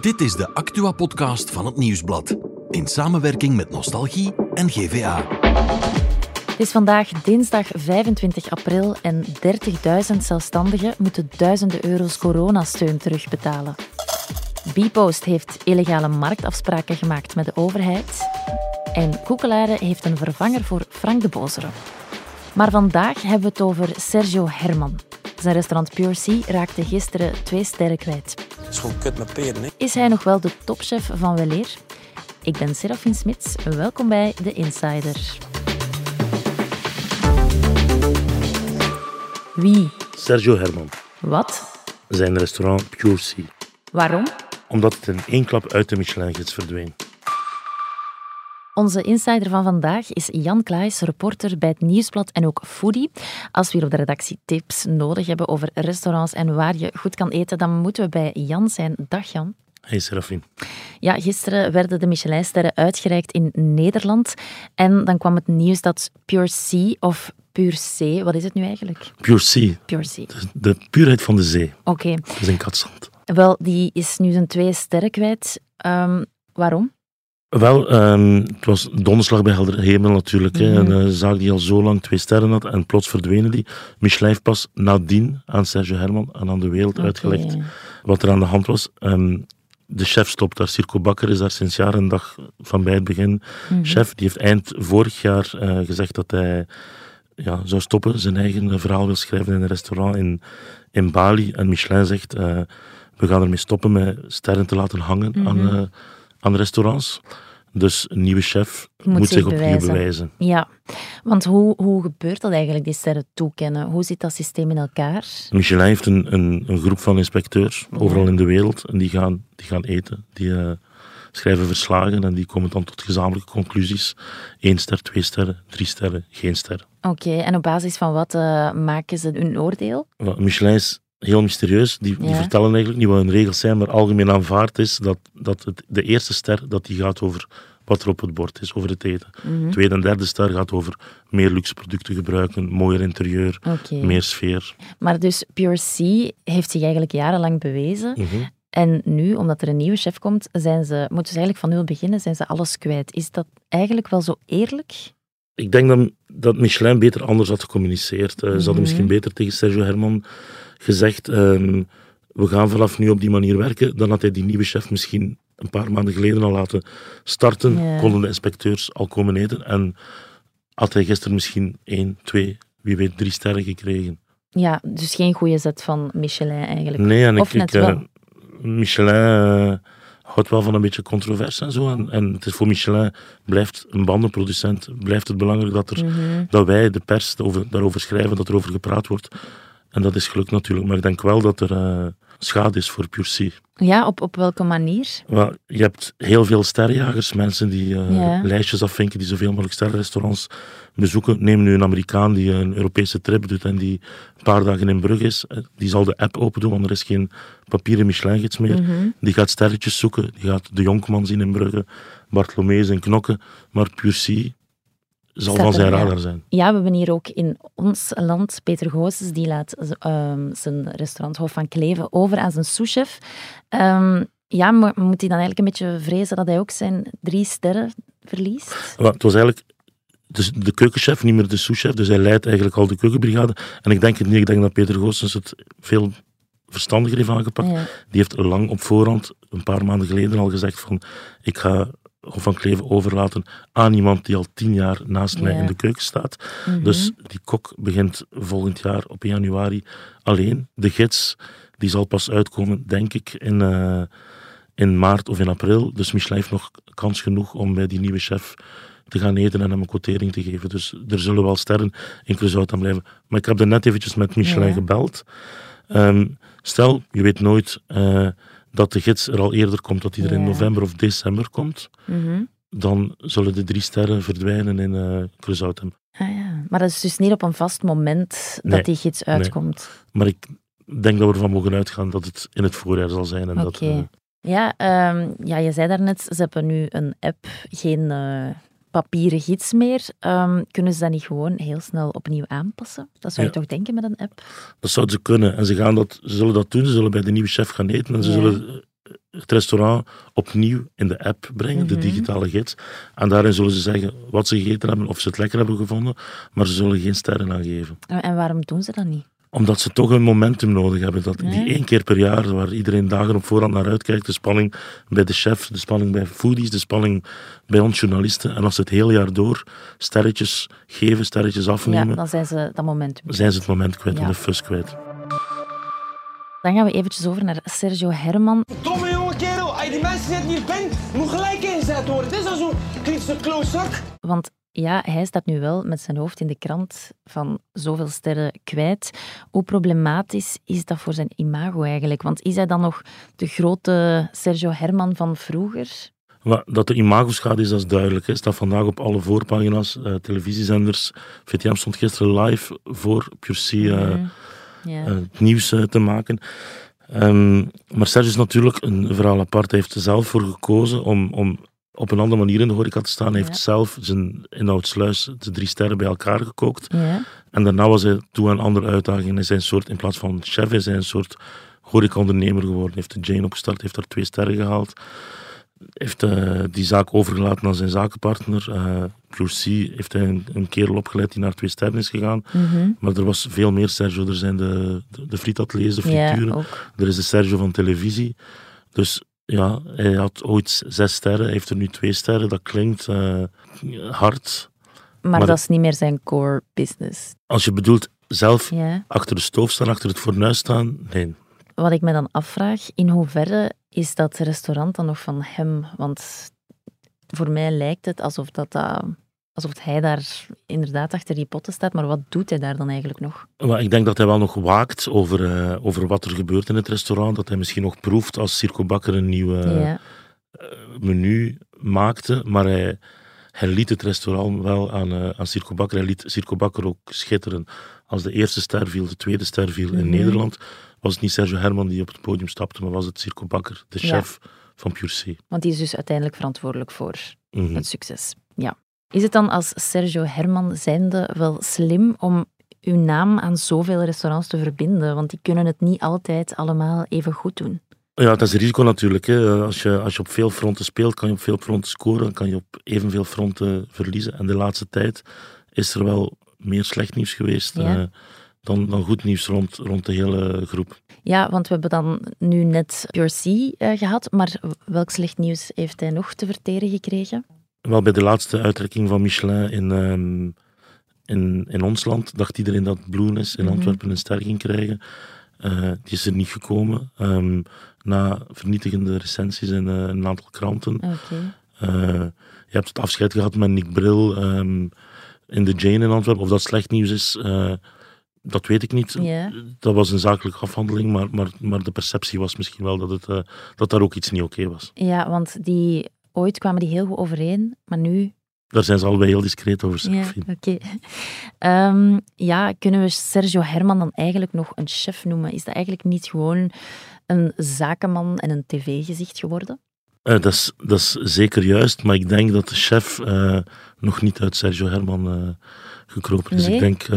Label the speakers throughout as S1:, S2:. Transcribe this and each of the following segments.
S1: Dit is de Actua-podcast van het Nieuwsblad. In samenwerking met Nostalgie en GVA.
S2: Het is vandaag dinsdag 25 april en 30.000 zelfstandigen moeten duizenden euro's coronasteun terugbetalen. Bpost heeft illegale marktafspraken gemaakt met de overheid. En Koekelare heeft een vervanger voor Frank de Bozere. Maar vandaag hebben we het over Sergio Herman. Zijn restaurant Pure Sea raakte gisteren twee sterren kwijt.
S3: Dat is gewoon kut met peren, hè.
S2: Is hij nog wel de topchef van Weleer? Ik ben Serafin Smits. Welkom bij The Insider. Wie?
S4: Sergio Herman.
S2: Wat?
S4: Zijn restaurant Pure Sea.
S2: Waarom?
S4: Omdat het in één klap uit de Michelin-gids verdween.
S2: Onze insider van vandaag is Jan Klaes, reporter bij het Nieuwsblad en ook foodie. Als we hier op de redactie tips nodig hebben over restaurants en waar je goed kan eten, dan moeten we bij Jan zijn. Dag Jan.
S4: Hey Serafin.
S2: Ja, gisteren werden de Michelinsterren uitgereikt in Nederland. En dan kwam het nieuws dat Pure Sea of Pure C, wat is het nu eigenlijk?
S4: Pure Sea.
S2: Pure Sea.
S4: De puurheid van de zee.
S2: Oké.
S4: Dat is in Katzand.
S2: Wel, die is nu zijn twee sterren kwijt. Ehm, waarom?
S4: Wel, ehm, het was donderslag bij helder hemel natuurlijk. hè.
S2: Mhm.
S4: Een eh, zaak die al zo lang twee sterren had en plots verdwenen die. Michelin heeft pas nadien aan Sergio Herman en aan de wereld uitgelegd wat er aan de hand was. Ehm, de chef stopt daar. Circo Bakker is daar sinds jaar en dag van bij het begin
S2: Mhm.
S4: chef. Die heeft eind vorig jaar eh, gezegd dat hij ja, zou stoppen. Zijn eigen verhaal wil schrijven in een restaurant in, in Bali. En Michelin zegt, eh, we gaan ermee stoppen met sterren te laten hangen
S2: Mhm.
S4: aan, eh, aan restaurants. Dus een nieuwe chef
S2: Moet
S4: moet,
S2: zich
S4: zich opnieuw
S2: bewijzen.
S4: bewijzen.
S2: Ja, want hoe, hoe gebeurt dat eigenlijk, die sterren toekennen? Hoe zit dat systeem in elkaar?
S4: Michelin heeft een, een, een groep van inspecteurs overal in de wereld. En die gaan, die gaan eten. Die eh, schrijven verslagen en die komen dan tot gezamenlijke conclusies. Eén ster, twee sterren, drie sterren, geen ster.
S2: Oké, en op basis van wat eh, maken ze hun oordeel?
S4: Michelin is heel mysterieus. Die, die vertellen eigenlijk niet wat hun regels zijn, maar algemeen aanvaard is dat, dat het, de eerste ster dat die gaat over wat er op het bord is, over het eten.
S2: Mhm.
S4: Tweede en derde ster gaat over meer luxe producten gebruiken, mooier interieur, meer sfeer.
S2: Maar dus Pure Sea heeft zich eigenlijk jarenlang bewezen.
S4: Mhm.
S2: En nu, omdat er een nieuwe chef komt, zijn ze, moeten ze eigenlijk van nul beginnen, zijn ze alles kwijt. Is dat eigenlijk wel zo eerlijk?
S4: Ik denk dat, dat Michelin beter anders had gecommuniceerd. Eh, Ze hadden
S2: Mhm.
S4: misschien beter tegen Sergio Herman gezegd: ehm, we gaan vanaf nu op die manier werken. Dan had hij die nieuwe chef misschien een paar maanden geleden al laten starten. Konden de inspecteurs al komen eten. En had hij gisteren misschien één, twee, wie weet drie sterren gekregen.
S2: Ja, dus geen goede zet van Michelin eigenlijk.
S4: Nee, en ik,
S2: net
S4: ik, eh,
S2: wel.
S4: Michelin eh, houdt wel van een beetje controverse en zo. En, en het is voor Michelin, blijft een bandenproducent, blijft het belangrijk dat, er,
S2: Mhm.
S4: dat wij, de pers, over, daarover schrijven, dat er over gepraat wordt. En dat is gelukt natuurlijk. Maar ik denk wel dat er eh, schade is voor Pure Sea.
S2: Ja, op, op welke manier?
S4: Wel, je hebt heel veel sterrenjagers, mensen die eh,
S2: Ja.
S4: lijstjes afvinken, die zoveel mogelijk sterrenrestaurants bezoeken. Neem nu een Amerikaan die een Europese trip doet en die een paar dagen in Brugge is. Eh, Die zal de app open doen, want er is geen papieren Michelin-gids meer.
S2: Mhm.
S4: Die gaat sterretjes zoeken, die gaat de Jonkman zien in Brugge, Bartholomeus en Knokken. Maar Pure Sea zal van zijn
S2: er, ja.
S4: radar zijn.
S2: Ja, we hebben hier ook in ons land Peter Goossens, die laat ehm, zijn restaurant Hof van Kleven over aan zijn souschef. Ehm ja, maar moet hij dan eigenlijk een beetje vrezen dat hij ook zijn drie sterren verliest?
S4: Het was eigenlijk dus de keukenchef, niet meer de souschef. Dus hij leidt eigenlijk al de keukenbrigade. En ik denk het niet. Ik denk dat Peter Goossens het veel verstandiger heeft aangepakt.
S2: Ja.
S4: Die heeft lang op voorhand, een paar maanden geleden al gezegd van ik ga Hof van Kleven overlaten aan iemand die al tien jaar naast mij in de keuken staat.
S2: Mhm.
S4: Dus die kok begint volgend jaar op 1 januari alleen. De gids die zal pas uitkomen, denk ik, in, eh, in maart of in april. Dus Michelin heeft nog kans genoeg om bij die nieuwe chef te gaan eten en hem een quotering te geven. Dus er zullen wel sterren in Curaçao aan blijven. Maar ik heb er net eventjes met Michelin
S2: Ja.
S4: gebeld. Ehm, stel, je weet nooit eh, dat de gids er al eerder komt, dat hij er in november of december komt.
S2: Mhm.
S4: Dan zullen de drie sterren verdwijnen in eh Curaçao.
S2: Ah, ja. Maar dat is dus niet op een vast moment dat
S4: Nee.
S2: die gids uitkomt.
S4: Maar ik denk dat we ervan mogen uitgaan dat het in het voorjaar zal zijn. En dat,
S2: Oké.
S4: eh,
S2: Ja, ehm, ja, je zei daarnet, ze hebben nu een app, geen eh, papieren gids meer. Ehm, kunnen ze dat niet gewoon heel snel opnieuw aanpassen? Dat zou je
S4: Ja.
S2: toch denken met een app?
S4: dat zouden ze kunnen. En ze, gaan dat, ze zullen dat doen. Ze zullen bij de nieuwe chef gaan eten. En ze
S2: Ja.
S4: zullen eh, het restaurant opnieuw in de app brengen, de
S2: Mhm.
S4: digitale gids. En daarin zullen ze zeggen wat ze gegeten hebben, of ze het lekker hebben gevonden, maar ze zullen geen sterren aangeven.
S2: En en waarom doen ze dat niet?
S4: Omdat ze toch een momentum nodig hebben. Dat,
S2: Ja.
S4: Die één keer per jaar, waar iedereen dagen op voorhand naar uitkijkt. De spanning bij de chef, de spanning bij foodies, de spanning bij ons journalisten. En als ze het hele jaar door sterretjes geven, sterretjes
S2: Ja,
S4: afnemen,
S2: dan zijn ze dat momentum.
S4: zijn ze het moment kwijt
S2: Ja.
S4: en de fus kwijt.
S2: Dan gaan we eventjes over naar Sergio Herman.
S3: Domme jonge kerel, als je die mensen net niet bent, moet gelijk ingezet worden. Dit is al zo'n kritische klootzak.
S2: Want ja, hij staat nu wel met zijn hoofd in de krant van zoveel sterren kwijt. Hoe problematisch is dat voor zijn imago eigenlijk? Want is hij dan nog de grote Sergio Herman van vroeger?
S4: Dat er imagoschade is, dat is duidelijk. Hè. staat vandaag op alle voorpagina's, eh, televisiezenders. VTM stond gisteren live voor Pure C, eh,
S2: Mhm.
S4: Eh, het nieuws te maken. Ehm, maar Serge is natuurlijk een verhaal apart. Hij heeft er zelf voor gekozen om, om op een andere manier in de horeca te staan. Hij
S2: Ja.
S4: heeft zelf zijn inhoudsluis, de drie sterren, bij elkaar gekookt.
S2: ja.
S4: En daarna was hij toe aan andere uitdagingen. Hij is een soort, in plaats van chef, is hij een soort horeca-ondernemer geworden. Hij heeft de Jane opgestart, heeft daar twee sterren gehaald. Heeft eh, die zaak overgelaten aan zijn zakenpartner. Uh, heeft hij een, een kerel opgeleid die naar twee sterren is gegaan.
S2: Mhm.
S4: Maar er was veel meer Sergio. Er zijn de, de, de frietateliers, de frituren. Er is de Sergio van televisie. Dus ja, hij had ooit zes sterren. Hij heeft er nu twee sterren. Dat klinkt eh, hard.
S2: Maar,
S4: Maar-
S2: dat is niet meer zijn core business.
S4: Als je bedoelt zelf
S2: Ja.
S4: achter de stoof staan, achter het fornuis staan, nee.
S2: Wat ik me dan afvraag, in hoeverre is dat restaurant dan nog van hem? Want voor mij lijkt het alsof, dat, dat- alsof hij daar inderdaad achter die potten staat, maar wat doet hij daar dan eigenlijk nog?
S4: Maar ik denk dat hij wel nog waakt over, eh, over wat er gebeurt in het restaurant. Dat hij misschien nog proeft als Circo Bakker een nieuw eh,
S2: ja.
S4: menu maakte. Maar hij, hij liet het restaurant wel aan, eh aan Circo Bakker. Hij liet Circo Bakker ook schitteren. Als de eerste ster viel, de tweede ster viel in
S2: Mhm.
S4: Nederland, was het niet Sergio Herman die op het podium stapte, maar was het Circo Bakker, de
S2: Ja.
S4: chef van Pure C.
S2: Want die is dus uiteindelijk verantwoordelijk voor
S4: Mhm.
S2: het succes. Ja. Is het dan als Sergio Herman zijnde wel slim om uw naam aan zoveel restaurants te verbinden? Want die kunnen het niet altijd allemaal even goed doen.
S4: Ja, dat is een risico natuurlijk. Hè. Als, je, als je op veel fronten speelt, kan je op veel fronten scoren, kan je op evenveel fronten verliezen. En de laatste tijd is er wel meer slecht nieuws geweest
S2: Ja.
S4: eh, dan, dan goed nieuws rond, rond de hele groep.
S2: Ja, want we hebben dan nu net Pure eh, gehad, maar welk slecht nieuws heeft hij nog te verteren gekregen?
S4: Wel, bij de laatste uitreiking van Michelin in, ehm, in, in ons land dacht iedereen dat Bloenis in
S2: Mhm.
S4: Antwerpen een ster ging krijgen. Eh, die is er niet gekomen. Ehm, na vernietigende recensies in eh, een aantal kranten. Eh, je hebt het afscheid gehad met Nick Bril ehm, in de Jane in Antwerpen. Of dat slecht nieuws is, dat weet ik niet. Dat was een zakelijke afhandeling, maar, maar, maar de perceptie was misschien wel dat, het, dat daar ook iets niet oké was.
S2: Ja, want die, ooit kwamen die heel goed overeen, maar nu...
S4: Daar zijn ze allebei heel discreet over,
S2: Ja, oké. Ehm, ja, kunnen we Sergio Herman dan eigenlijk nog een chef noemen? Is dat eigenlijk niet gewoon een zakenman en een tv-gezicht geworden?
S4: Eh, dat, is, dat is zeker juist, maar ik denk dat de chef eh, nog niet uit Sergio Herman eh, gekropen is.
S2: Nee?
S4: Ik denk,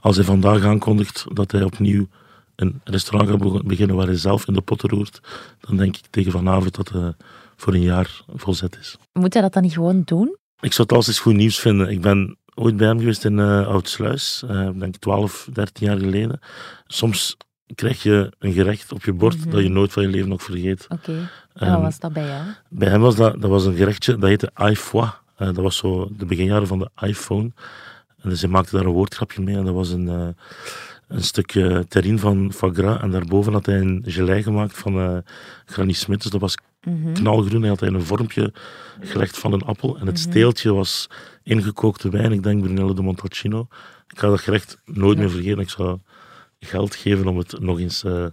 S4: als hij vandaag aankondigt dat hij opnieuw een restaurant gaat beginnen waar hij zelf in de potten roert, dan denk ik tegen vanavond dat voor een jaar volzet is.
S2: Moet hij dat dan niet gewoon doen?
S4: Ik zou het altijd goed nieuws vinden. Ik ben ooit bij hem geweest in eh Oudsluis, eh, ik denk 12, 13 jaar geleden. Soms krijg je een gerecht op je bord
S2: Mhm.
S4: dat je nooit van je leven nog vergeet.
S2: Oké. En wat
S4: Ehm,
S2: was dat bij jou?
S4: bij hem was dat, dat was een gerechtje, dat heette iFoie. Eh, dat was zo de beginjaren van de iPhone. En dus hij maakte daar een woordgrapje mee en dat was een, eh, een stukje terrine van foie gras. En daarboven had hij een gelei gemaakt van eh Granny. Dus dat was
S2: Mhm.
S4: knalgroen. Hij had hij een vormpje gelegd van een appel. En het
S2: Mhm.
S4: steeltje was ingekookte wijn. Ik denk Brunello de Montalcino. Ik ga dat gerecht nooit
S2: Ja.
S4: meer vergeten. Ik zou geld geven om het nog eens eh,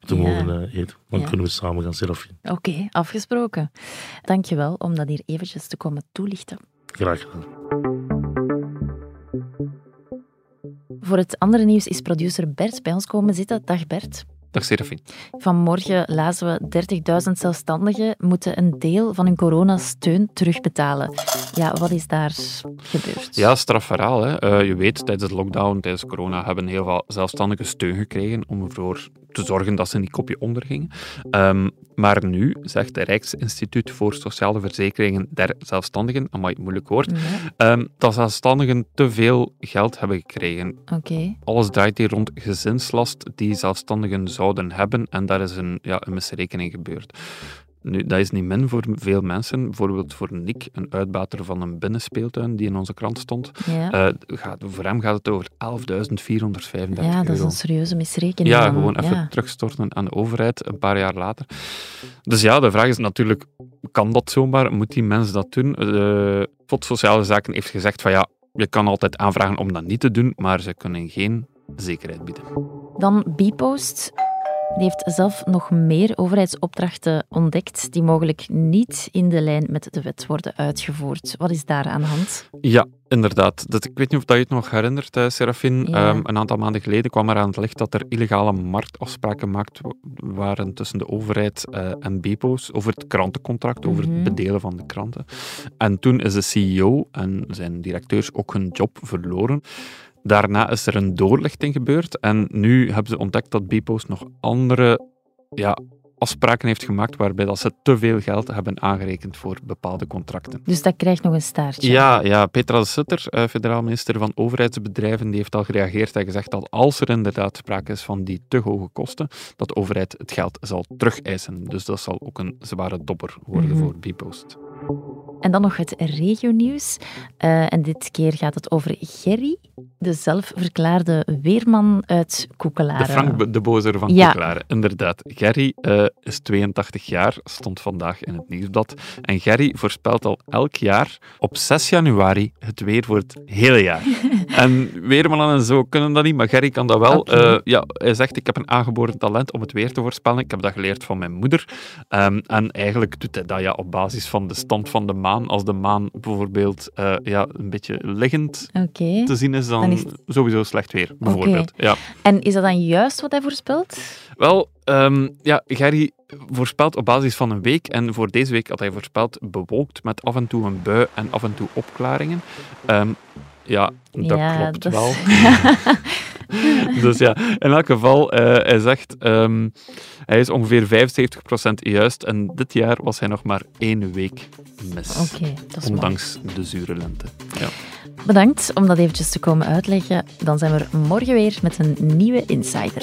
S4: te
S2: Ja.
S4: mogen eh, eten. Dan
S2: Ja.
S4: kunnen we samen gaan, Serafine.
S2: Oké, afgesproken. Dankjewel om dat hier eventjes te komen toelichten.
S4: Graag gedaan.
S2: Voor het andere nieuws is producer Bert bij ons komen zitten. Dag Bert.
S5: Dag Serafin.
S2: Vanmorgen lazen we 30.000 zelfstandigen moeten een deel van hun coronasteun terugbetalen. Ja, wat is daar gebeurd?
S5: Ja, strafverhaal. Hè. Uh, je weet, tijdens de lockdown, tijdens corona, hebben heel veel zelfstandigen steun gekregen om ervoor te zorgen dat ze niet kopje ondergingen. Um, maar nu zegt het Rijksinstituut voor Sociale Verzekeringen der Zelfstandigen, amai, moeilijk woord, ja. um, dat zelfstandigen te veel geld hebben gekregen.
S2: Okay.
S5: Alles draait hier rond gezinslast die zelfstandigen zouden hebben en daar is een, ja, een misrekening gebeurd. Nu, dat is niet min voor veel mensen. Bijvoorbeeld voor Nick, een uitbater van een binnenspeeltuin die in onze krant stond.
S2: Ja. Uh,
S5: gaat, voor hem gaat het over 11.435 euro.
S2: Ja, dat is een serieuze misrekening.
S5: Ja, gewoon even terugstorten aan de overheid een paar jaar later. Dus ja, de vraag is natuurlijk, kan dat zomaar? Moet die mens dat doen? Uh, FOD Sociale Zaken heeft gezegd van ja, je kan altijd aanvragen om dat niet te doen, maar ze kunnen geen zekerheid bieden.
S2: Dan Bpost. Die heeft zelf nog meer overheidsopdrachten ontdekt die mogelijk niet in de lijn met de wet worden uitgevoerd. Wat is daar aan de hand?
S5: Ja, inderdaad. Dat, ik weet niet of dat je het nog herinnert, uh, Serafin. Ehm, een aantal maanden geleden kwam er aan het licht dat er illegale marktafspraken gemaakt waren tussen de overheid uh, en BPO's over het krantencontract, over het mhm. bedelen van de kranten. En toen is de CEO en zijn directeurs ook hun job verloren. Daarna is er een doorlichting gebeurd en nu hebben ze ontdekt dat Bpost nog andere ja, afspraken heeft gemaakt waarbij dat ze te veel geld hebben aangerekend voor bepaalde contracten.
S2: Dus dat krijgt nog een staartje?
S5: Ja, ja Petra de Sutter, eh, federaal minister van Overheidsbedrijven, die heeft al gereageerd en gezegd dat als er inderdaad sprake is van die te hoge kosten, dat de overheid het geld zal terugeisen. Dus dat zal ook een zware dobber worden mm -hmm. voor Bpost.
S2: En dan nog het regionieuws. Uh, en dit keer gaat het over Gerry, de zelfverklaarde weerman uit Koekelaren.
S5: De Frank de Bozer van ja. Koekelaren, inderdaad. Gerry uh, is 82 jaar, stond vandaag in het nieuwsblad. En Gerry voorspelt al elk jaar op 6 januari het weer voor het hele jaar. en weermannen en zo kunnen dat niet, maar Gerry kan dat wel. Okay. Uh, ja, hij zegt, ik heb een aangeboren talent om het weer te voorspellen. Ik heb dat geleerd van mijn moeder. Um, en eigenlijk doet hij dat ja, op basis van de stand van de maan. Als de maan bijvoorbeeld uh, ja, een beetje liggend
S2: okay.
S5: te zien is, dan, dan is het... sowieso slecht weer, bijvoorbeeld. Okay. Ja.
S2: En is dat dan juist wat hij voorspelt?
S5: Wel, um, ja, Gary voorspelt op basis van een week. En voor deze week had hij voorspeld bewolkt met af en toe een bui en af en toe opklaringen. Um, ja, dat
S2: ja,
S5: klopt
S2: dat
S5: wel. dus ja, in elk geval, uh, hij zegt, um, hij is ongeveer 75% juist. En dit jaar was hij nog maar één week mis.
S2: Okay,
S5: ondanks mooi. de zure lente. Ja.
S2: Bedankt om dat eventjes te komen uitleggen. Dan zijn we er morgen weer met een nieuwe Insider.